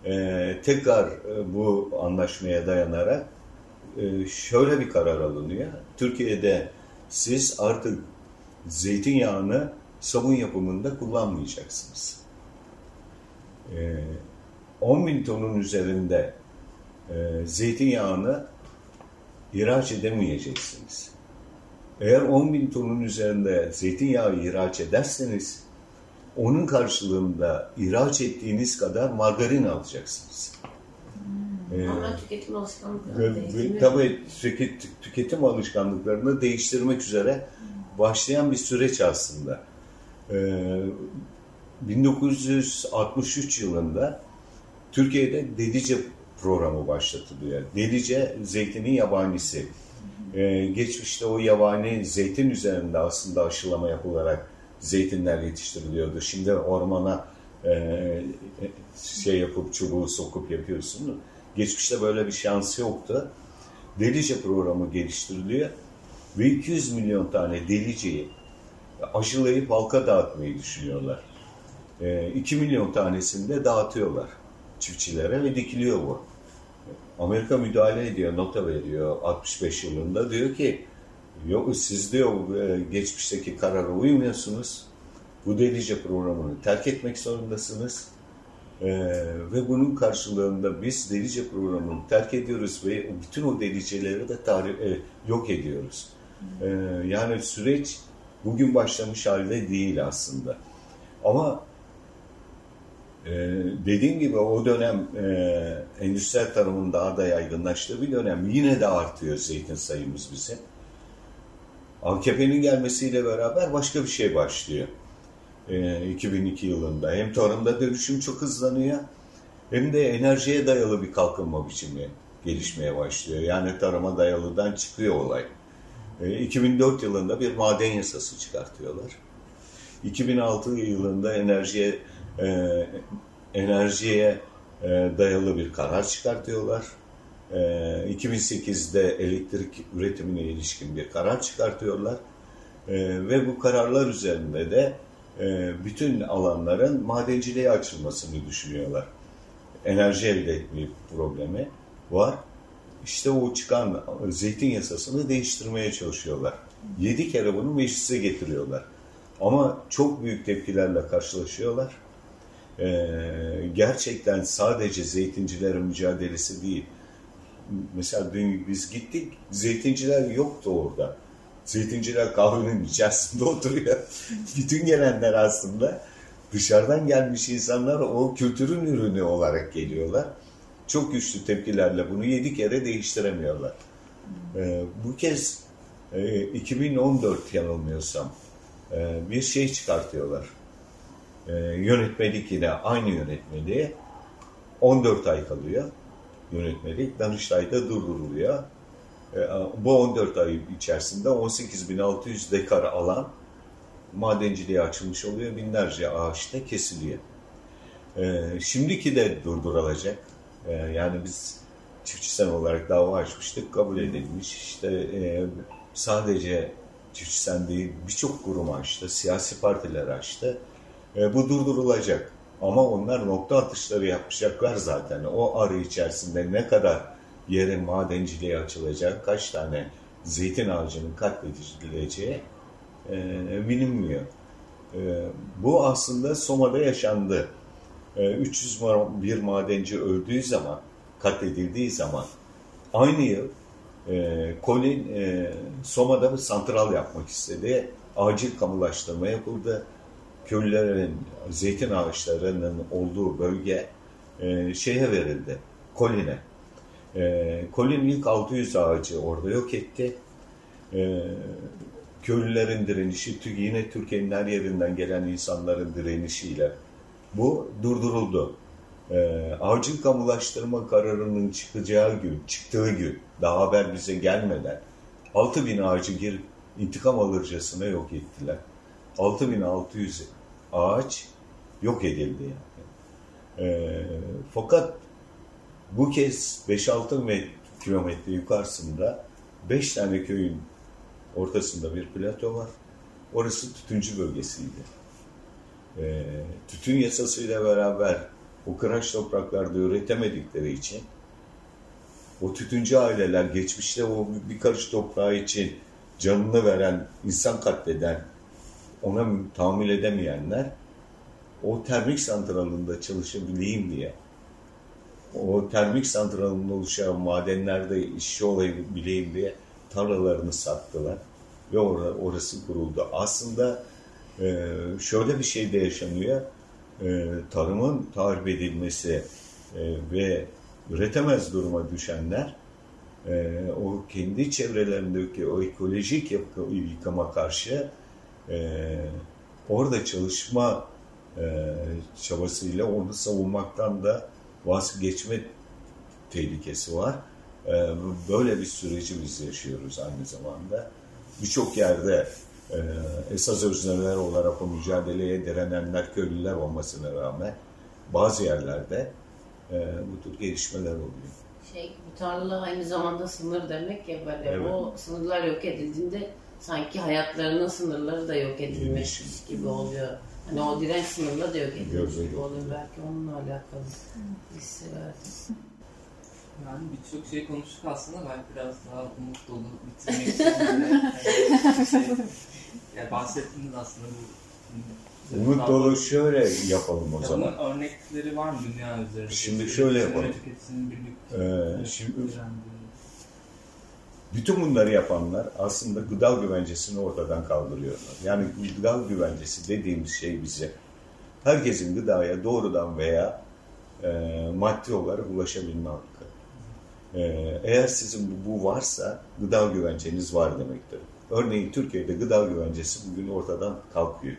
e, tekrar e, bu anlaşmaya dayanarak şöyle bir karar alınıyor. Türkiye'de siz artık zeytinyağını sabun yapımında kullanmayacaksınız. 10 bin tonun üzerinde zeytinyağını ihraç edemeyeceksiniz. Eğer 10 bin tonun üzerinde zeytinyağı ihraç ederseniz onun karşılığında ihraç ettiğiniz kadar margarin alacaksınız. Hmm. Ee, Ama tüketim alışkanlıkları değiştirmek. Tabii tüketim alışkanlıklarını değiştirmek üzere başlayan bir süreç aslında. Ee, 1963 yılında Türkiye'de Dedice programı başlatılıyor. Delice zeytinin yabanisi. Ee, geçmişte o yabani zeytin üzerinde aslında aşılama yapılarak zeytinler yetiştiriliyordu. Şimdi ormana e, şey yapıp çubuğu sokup yapıyorsun. Geçmişte böyle bir şansı yoktu. Delice programı geliştiriliyor ve 200 milyon tane deliceyi aşılayıp halka dağıtmayı düşünüyorlar. E, 2 milyon tanesini de dağıtıyorlar çiftçilere ve dikiliyor bu. Amerika müdahale ediyor, nota veriyor 65 yılında. Diyor ki yok siz diyor e, geçmişteki karara uymuyorsunuz. Bu delice programını terk etmek zorundasınız. Ee, ve bunun karşılığında biz delice programını terk ediyoruz ve bütün o deliceleri de tarif, e, yok ediyoruz. Ee, yani süreç bugün başlamış halde değil aslında. Ama e, dediğim gibi o dönem e, endüstriyel tarımın daha da yaygınlaştığı bir dönem. Yine de artıyor zeytin sayımız bizim. AKP'nin gelmesiyle beraber başka bir şey başlıyor. E, 2002 yılında. Hem tarımda dönüşüm çok hızlanıyor hem de enerjiye dayalı bir kalkınma biçimi gelişmeye başlıyor. Yani tarıma dayalıdan çıkıyor olay. E, 2004 yılında bir maden yasası çıkartıyorlar. 2006 yılında enerjiye e, enerjiye e, dayalı bir karar çıkartıyorlar. E, 2008'de elektrik üretimine ilişkin bir karar çıkartıyorlar. E, ve bu kararlar üzerinde de e, bütün alanların madenciliğe açılmasını düşünüyorlar. Enerji elde etme problemi var. İşte o çıkan zeytin yasasını değiştirmeye çalışıyorlar. Yedi kere bunu meclise getiriyorlar. Ama çok büyük tepkilerle karşılaşıyorlar. Ee, gerçekten sadece zeytincilerin mücadelesi değil. Mesela dün biz gittik, zeytinciler yoktu orada. Zeytinciler kahvenin içerisinde [LAUGHS] oturuyor. Bütün gelenler aslında dışarıdan gelmiş insanlar o kültürün ürünü olarak geliyorlar. Çok güçlü tepkilerle bunu yedi kere değiştiremiyorlar. Ee, bu kez e, 2014 yanılmıyorsam e, bir şey çıkartıyorlar. E, yönetmelik yine aynı yönetmeliğe 14 ay kalıyor yönetmelik. Danıştay'da durduruluyor. E, bu 14 ay içerisinde 18.600 dekar alan madenciliğe açılmış oluyor. Binlerce ağaç da kesiliyor. E, şimdiki de durdurulacak. E, yani biz çiftçi olarak dava açmıştık. Kabul edilmiş. İşte e, sadece çiftçi sen değil birçok kurum açtı. Siyasi partiler açtı. E, bu durdurulacak. Ama onlar nokta atışları yapacaklar zaten. O arı içerisinde ne kadar yerin madenciliğe açılacak, kaç tane zeytin ağacının katledileceği e, bilinmiyor. E, bu aslında Soma'da yaşandı. E, 301 madenci öldüğü zaman, katledildiği zaman aynı yıl e, Colin e, Soma'da bir santral yapmak istedi. Acil kamulaştırma yapıldı. Köylülerin, zeytin ağaçlarının olduğu bölge e, şeye verildi, Colin'e. E, Colin ilk 600 ağacı orada yok etti. E, köylülerin direnişi, yine Türkiye'nin her yerinden gelen insanların direnişiyle bu durduruldu. E, acil kamulaştırma kararının çıkacağı gün, çıktığı gün, daha haber bize gelmeden 6000 ağacı girip intikam alırcasına yok ettiler. 6600 ağaç yok edildi yani. E, fakat bu kez 5-6 kilometre yukarısında 5 tane köyün ortasında bir plato var. Orası tütüncü bölgesiydi. E, tütün yasasıyla beraber o kıraç topraklarda üretemedikleri için o tütüncü aileler geçmişte o bir karış toprağı için canını veren, insan katleden, ona tahammül edemeyenler o termik santralında çalışabileyim diye o termik santralında oluşan madenlerde işçi olabileyim diye tarlalarını sattılar ve orası kuruldu. Aslında e, şöyle bir şey de yaşanıyor. E, tarımın tahrip edilmesi e, ve üretemez duruma düşenler o kendi çevrelerindeki o ekolojik yıkama karşı orada çalışma çabasıyla onu savunmaktan da vazgeçme tehlikesi var. E, böyle bir süreci biz yaşıyoruz aynı zamanda. Birçok yerde e, esas özneler olarak o mücadeleye direnenler köylüler olmasına rağmen bazı yerlerde e, bu tür gelişmeler oluyor. Şey, bu tarla aynı zamanda sınır demek ya böyle Evet. o sınırlar yok edildiğinde sanki hayatlarının sınırları da yok edilmiş gibi oluyor. Hani o direnç sınırları da yok edilmiş gibi oluyor. Belki onunla alakalı hissi verdi. Yani birçok şey konuştuk aslında. Ben biraz daha umut dolu bitirmek şey, yani bahsettiniz aslında bu Umut dolu şöyle yapalım o Ya zaman. Bunun örnekleri var mı dünya üzerinde? Şimdi şöyle yapalım. Ee, şimdi. Bütün bunları yapanlar aslında gıda güvencesini ortadan kaldırıyorlar. Yani gıda güvencesi dediğimiz şey bize herkesin gıdaya doğrudan veya e, maddi olarak ulaşabilme hakkı. E, eğer sizin bu varsa gıda güvenceniz var demektir. Örneğin Türkiye'de gıda güvencesi bugün ortadan kalkıyor.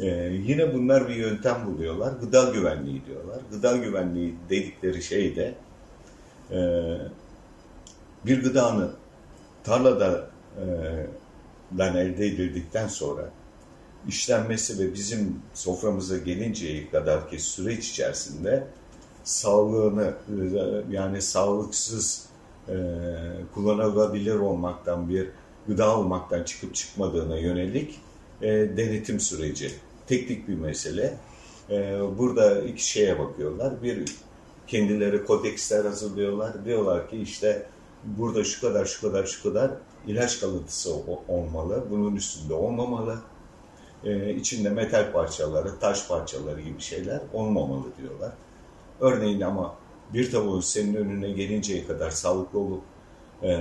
E, yine bunlar bir yöntem buluyorlar. Gıda güvenliği diyorlar. Gıda güvenliği dedikleri şey de e, bir gıdanın tarlada e, elde edildikten sonra işlenmesi ve bizim soframıza gelinceye kadar ki süreç içerisinde sağlığını e, yani sağlıksız e, kullanılabilir olmaktan bir gıda olmaktan çıkıp çıkmadığına yönelik e, denetim süreci. Teknik bir mesele. Burada iki şeye bakıyorlar. Bir kendileri kodeksler hazırlıyorlar. Diyorlar ki işte burada şu kadar şu kadar şu kadar ilaç kalıntısı olmalı. Bunun üstünde olmamalı. Ee, içinde metal parçaları, taş parçaları gibi şeyler olmamalı diyorlar. Örneğin ama bir tavuğun senin önüne gelinceye kadar sağlıklı olup ee,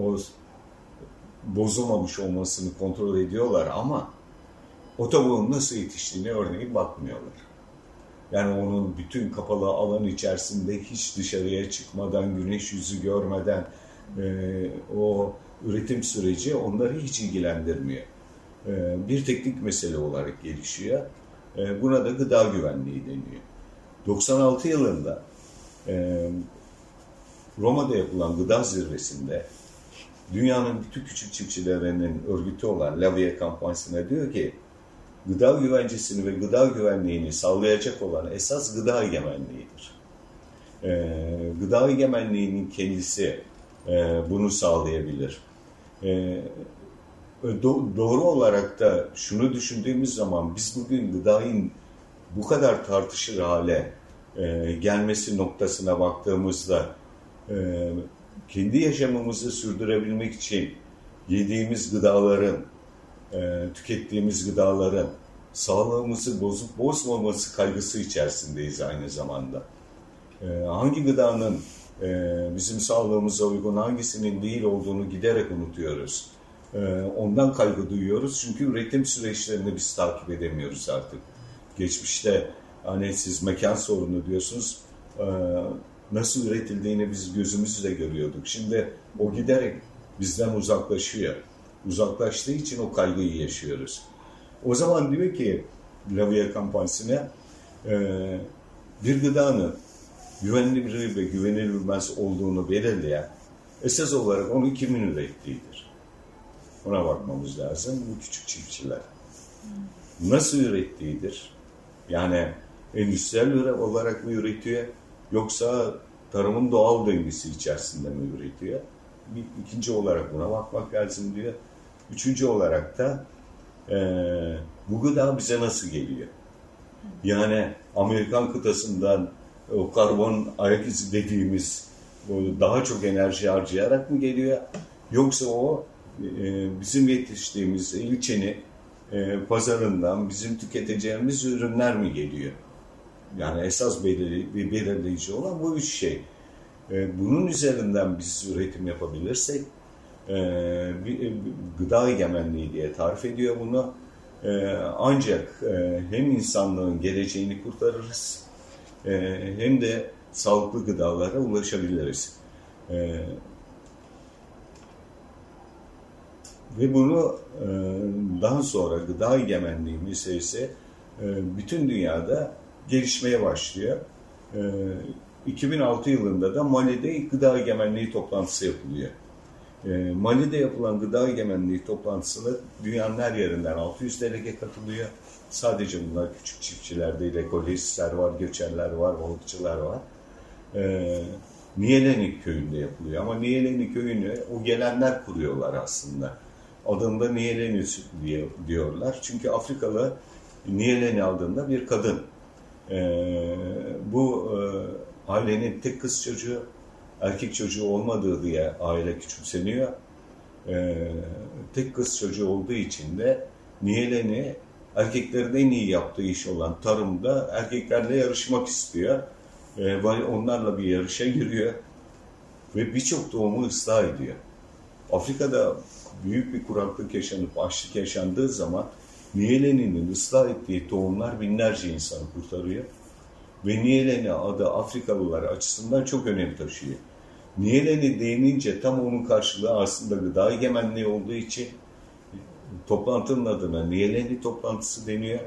o bozulmamış olmasını kontrol ediyorlar ama o tavuğun nasıl yetiştiğine örneğin bakmıyorlar. Yani onun bütün kapalı alan içerisinde hiç dışarıya çıkmadan, güneş yüzü görmeden e, o üretim süreci onları hiç ilgilendirmiyor. E, bir teknik mesele olarak gelişiyor. E, buna da gıda güvenliği deniyor. 96 yılında e, Roma'da yapılan gıda zirvesinde dünyanın bütün küçük çiftçilerinin örgütü olan Lavie kampanyasına diyor ki gıda güvencesini ve gıda güvenliğini sağlayacak olan esas gıda egemenliğidir. Ee, gıda egemenliğinin kendisi e, bunu sağlayabilir. Ee, do- doğru olarak da şunu düşündüğümüz zaman biz bugün gıdayın bu kadar tartışır hale e, gelmesi noktasına baktığımızda e, kendi yaşamımızı sürdürebilmek için yediğimiz gıdaların e, tükettiğimiz gıdaların sağlığımızı bozup bozmaması kaygısı içerisindeyiz aynı zamanda. E, hangi gıdanın e, bizim sağlığımıza uygun, hangisinin değil olduğunu giderek unutuyoruz. E, ondan kaygı duyuyoruz çünkü üretim süreçlerini biz takip edemiyoruz artık. Geçmişte hani siz mekan sorunu diyorsunuz, e, nasıl üretildiğini biz gözümüzle görüyorduk. Şimdi o giderek bizden uzaklaşıyor uzaklaştığı için o kaygıyı yaşıyoruz. O zaman diyor ki Lavia kampanyasına e, bir gıdanın güvenilir ve güvenilmez olduğunu belirleyen esas olarak onu kimin ürettiğidir. Ona bakmamız lazım. Bu küçük çiftçiler. Nasıl ürettiğidir? Yani endüstriyel olarak mı üretiyor yoksa tarımın doğal döngüsü içerisinde mi üretiyor? Bir, ikinci olarak buna bakmak lazım diyor. Üçüncü olarak da eee, bu gıda bize nasıl geliyor? Yani Amerikan kıtasından o karbon ayak izi dediğimiz daha çok enerji harcayarak mı geliyor? Yoksa o e, bizim yetiştiğimiz ilçenin e, pazarından bizim tüketeceğimiz ürünler mi geliyor? Yani esas belirleyici olan bu üç şey. E, bunun üzerinden biz üretim yapabilirsek e, bir, bir gıda egemenliği diye tarif ediyor bunu. E, ancak e, hem insanlığın geleceğini kurtarırız e, hem de sağlıklı gıdalara ulaşabiliriz. E, ve bunu e, daha sonra gıda egemenliği meselesi e, bütün dünyada gelişmeye başlıyor. E, 2006 yılında da Mali'de gıda egemenliği toplantısı yapılıyor. E, Mali'de yapılan gıda egemenliği toplantısına dünyanın her yerinden 600 delege katılıyor. Sadece bunlar küçük çiftçiler değil, ekolojistler var, göçerler var, balıkçılar var. E, köyünde yapılıyor ama Niyeleni köyünü o gelenler kuruyorlar aslında. Adında Niyeleni diyorlar. Çünkü Afrikalı Niyeleni aldığında bir kadın. Ee, bu e, ailenin tek kız çocuğu, erkek çocuğu olmadığı diye aile küçümseniyor. Ee, tek kız çocuğu olduğu için de Niyeleni erkeklerin en iyi yaptığı iş olan tarımda erkeklerle yarışmak istiyor. Ee, onlarla bir yarışa giriyor ve birçok doğumu ıslah ediyor. Afrika'da büyük bir kuraklık yaşanıp açlık yaşandığı zaman Niyeleni'nin ıslah ettiği tohumlar binlerce insanı kurtarıyor. Ve Niyeleni adı Afrikalılar açısından çok önem taşıyor. Niyeleni değinince tam onun karşılığı aslında gıda egemenliği olduğu için toplantının adına Niyeleni toplantısı deniyor.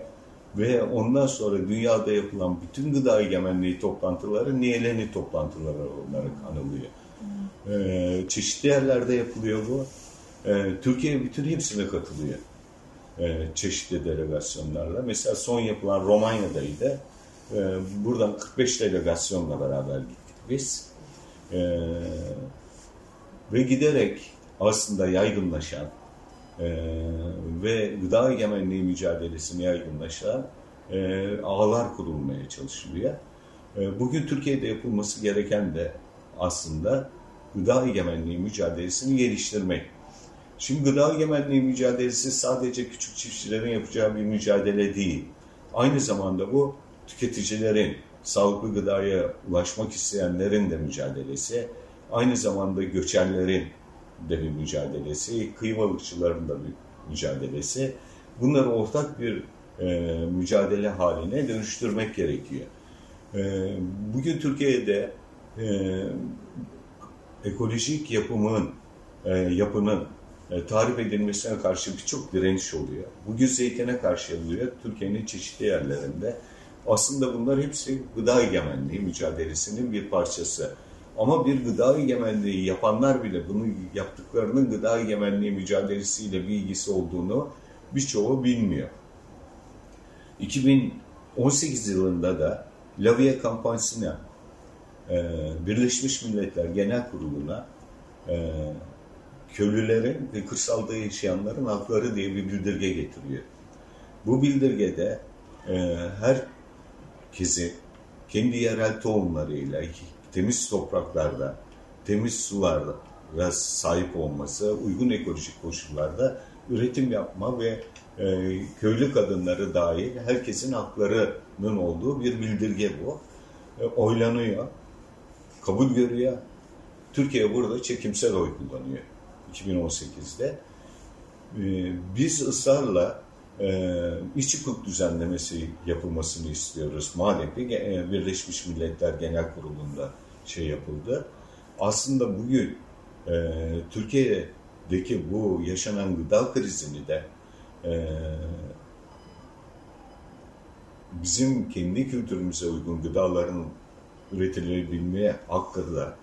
Ve ondan sonra dünyada yapılan bütün gıda egemenliği toplantıları Niyeleni toplantıları olarak anılıyor. Ee, çeşitli yerlerde yapılıyor bu. Ee, Türkiye bütün hepsine katılıyor. Ee, çeşitli delegasyonlarla. Mesela son yapılan Romanya'daydı. Ee, buradan 45 delegasyonla beraber gittik biz. Ee, ve giderek aslında yaygınlaşan e, ve gıda egemenliği mücadelesini yaygınlaşan e, ağlar kurulmaya çalışılıyor. E, bugün Türkiye'de yapılması gereken de aslında gıda egemenliği mücadelesini geliştirmek. Şimdi gıda egemenliği mücadelesi sadece küçük çiftçilerin yapacağı bir mücadele değil. Aynı zamanda bu tüketicilerin, sağlıklı gıdaya ulaşmak isteyenlerin de mücadelesi. Aynı zamanda göçerlerin de bir mücadelesi, kıyı balıkçıların da bir mücadelesi. Bunları ortak bir e, mücadele haline dönüştürmek gerekiyor. E, bugün Türkiye'de e, ekolojik yapımın, e, yapının e, tarif edilmesine karşı birçok direniş oluyor. Bugün zeytine karşı yapılıyor Türkiye'nin çeşitli yerlerinde. Aslında bunlar hepsi gıda egemenliği mücadelesinin bir parçası. Ama bir gıda egemenliği yapanlar bile bunu yaptıklarının gıda egemenliği mücadelesiyle bir ilgisi olduğunu birçoğu bilmiyor. 2018 yılında da Lavia kampanyasına e, Birleşmiş Milletler Genel Kurulu'na e, köylülerin ve kırsalda yaşayanların hakları diye bir bildirge getiriyor. Bu bildirgede e, herkesi kendi yerel tohumlarıyla, temiz topraklarda, temiz sularda sahip olması, uygun ekolojik koşullarda üretim yapma ve e, köylü kadınları dahil herkesin haklarının olduğu bir bildirge bu. E, oylanıyor, kabul görüyor. Türkiye burada çekimsel oy kullanıyor 2018'de. E, biz ısrarla e, iç hukuk düzenlemesi yapılmasını istiyoruz. Madem ki e, Birleşmiş Milletler Genel Kurulu'nda şey yapıldı. Aslında bugün e, Türkiye'deki bu yaşanan gıda krizini de e, bizim kendi kültürümüze uygun gıdaların üretilebilmeye hakkı da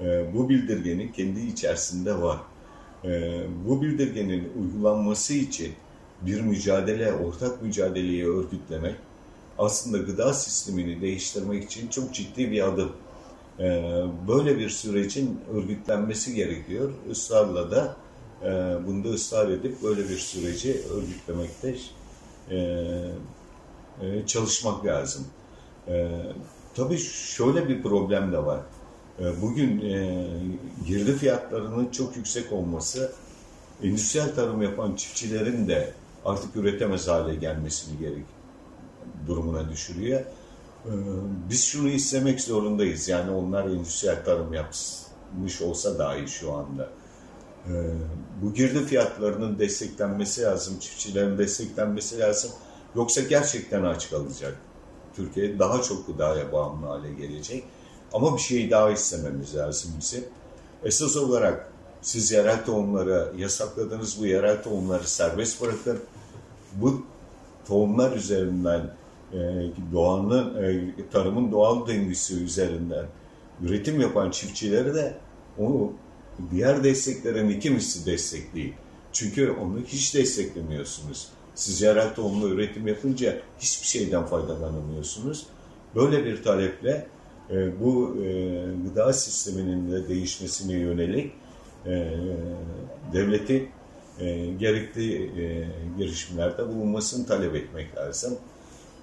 e, bu bildirgenin kendi içerisinde var. E, bu bildirgenin uygulanması için bir mücadele, ortak mücadeleyi örgütlemek aslında gıda sistemini değiştirmek için çok ciddi bir adım. Ee, böyle bir sürecin örgütlenmesi gerekiyor. Israrla da e, bunda ısrar edip böyle bir süreci örgütlemekte e, e, çalışmak lazım. Tabii şöyle bir problem de var. Bugün girdi fiyatlarının çok yüksek olması endüstriyel tarım yapan çiftçilerin de artık üretemez hale gelmesini gerek durumuna düşürüyor. Ee, biz şunu istemek zorundayız. Yani onlar endüstriyel tarım yapmış olsa dahi şu anda. Ee, bu girdi fiyatlarının desteklenmesi lazım, çiftçilerin desteklenmesi lazım. Yoksa gerçekten aç kalacak. Türkiye daha çok gıdaya bağımlı hale gelecek. Ama bir şey daha istememiz lazım bizim. Esas olarak siz yerel tohumları yasakladınız, bu yerel tohumları serbest bırakın. Bu tohumlar üzerinden e, doğanın, e, tarımın doğal döngüsü üzerinden üretim yapan çiftçileri de onu diğer desteklerin iki misli destekleyin. Çünkü onu hiç desteklemiyorsunuz. Siz yerel tohumla üretim yapınca hiçbir şeyden faydalanamıyorsunuz. Böyle bir taleple e, bu e, gıda sisteminin de değişmesine yönelik e, devleti e, gerekli e, girişimlerde bulunmasını talep etmek lazım.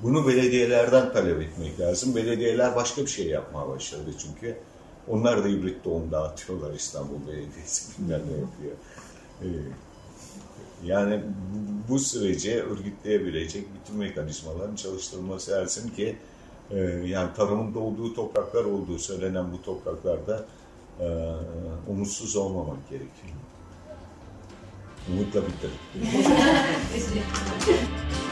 Bunu belediyelerden talep etmek lazım. Belediyeler başka bir şey yapmaya başladı çünkü. Onlar da hibrit tohum dağıtıyorlar İstanbul Belediyesi [LAUGHS] bilmem ne yapıyor. E, yani bu, bu süreci örgütleyebilecek bütün mekanizmaların çalıştırılması lazım ki e, yani tarımın olduğu topraklar olduğu söylenen bu topraklarda e, umutsuz olmamak gerekiyor. もう一回びっくり。[LAUGHS]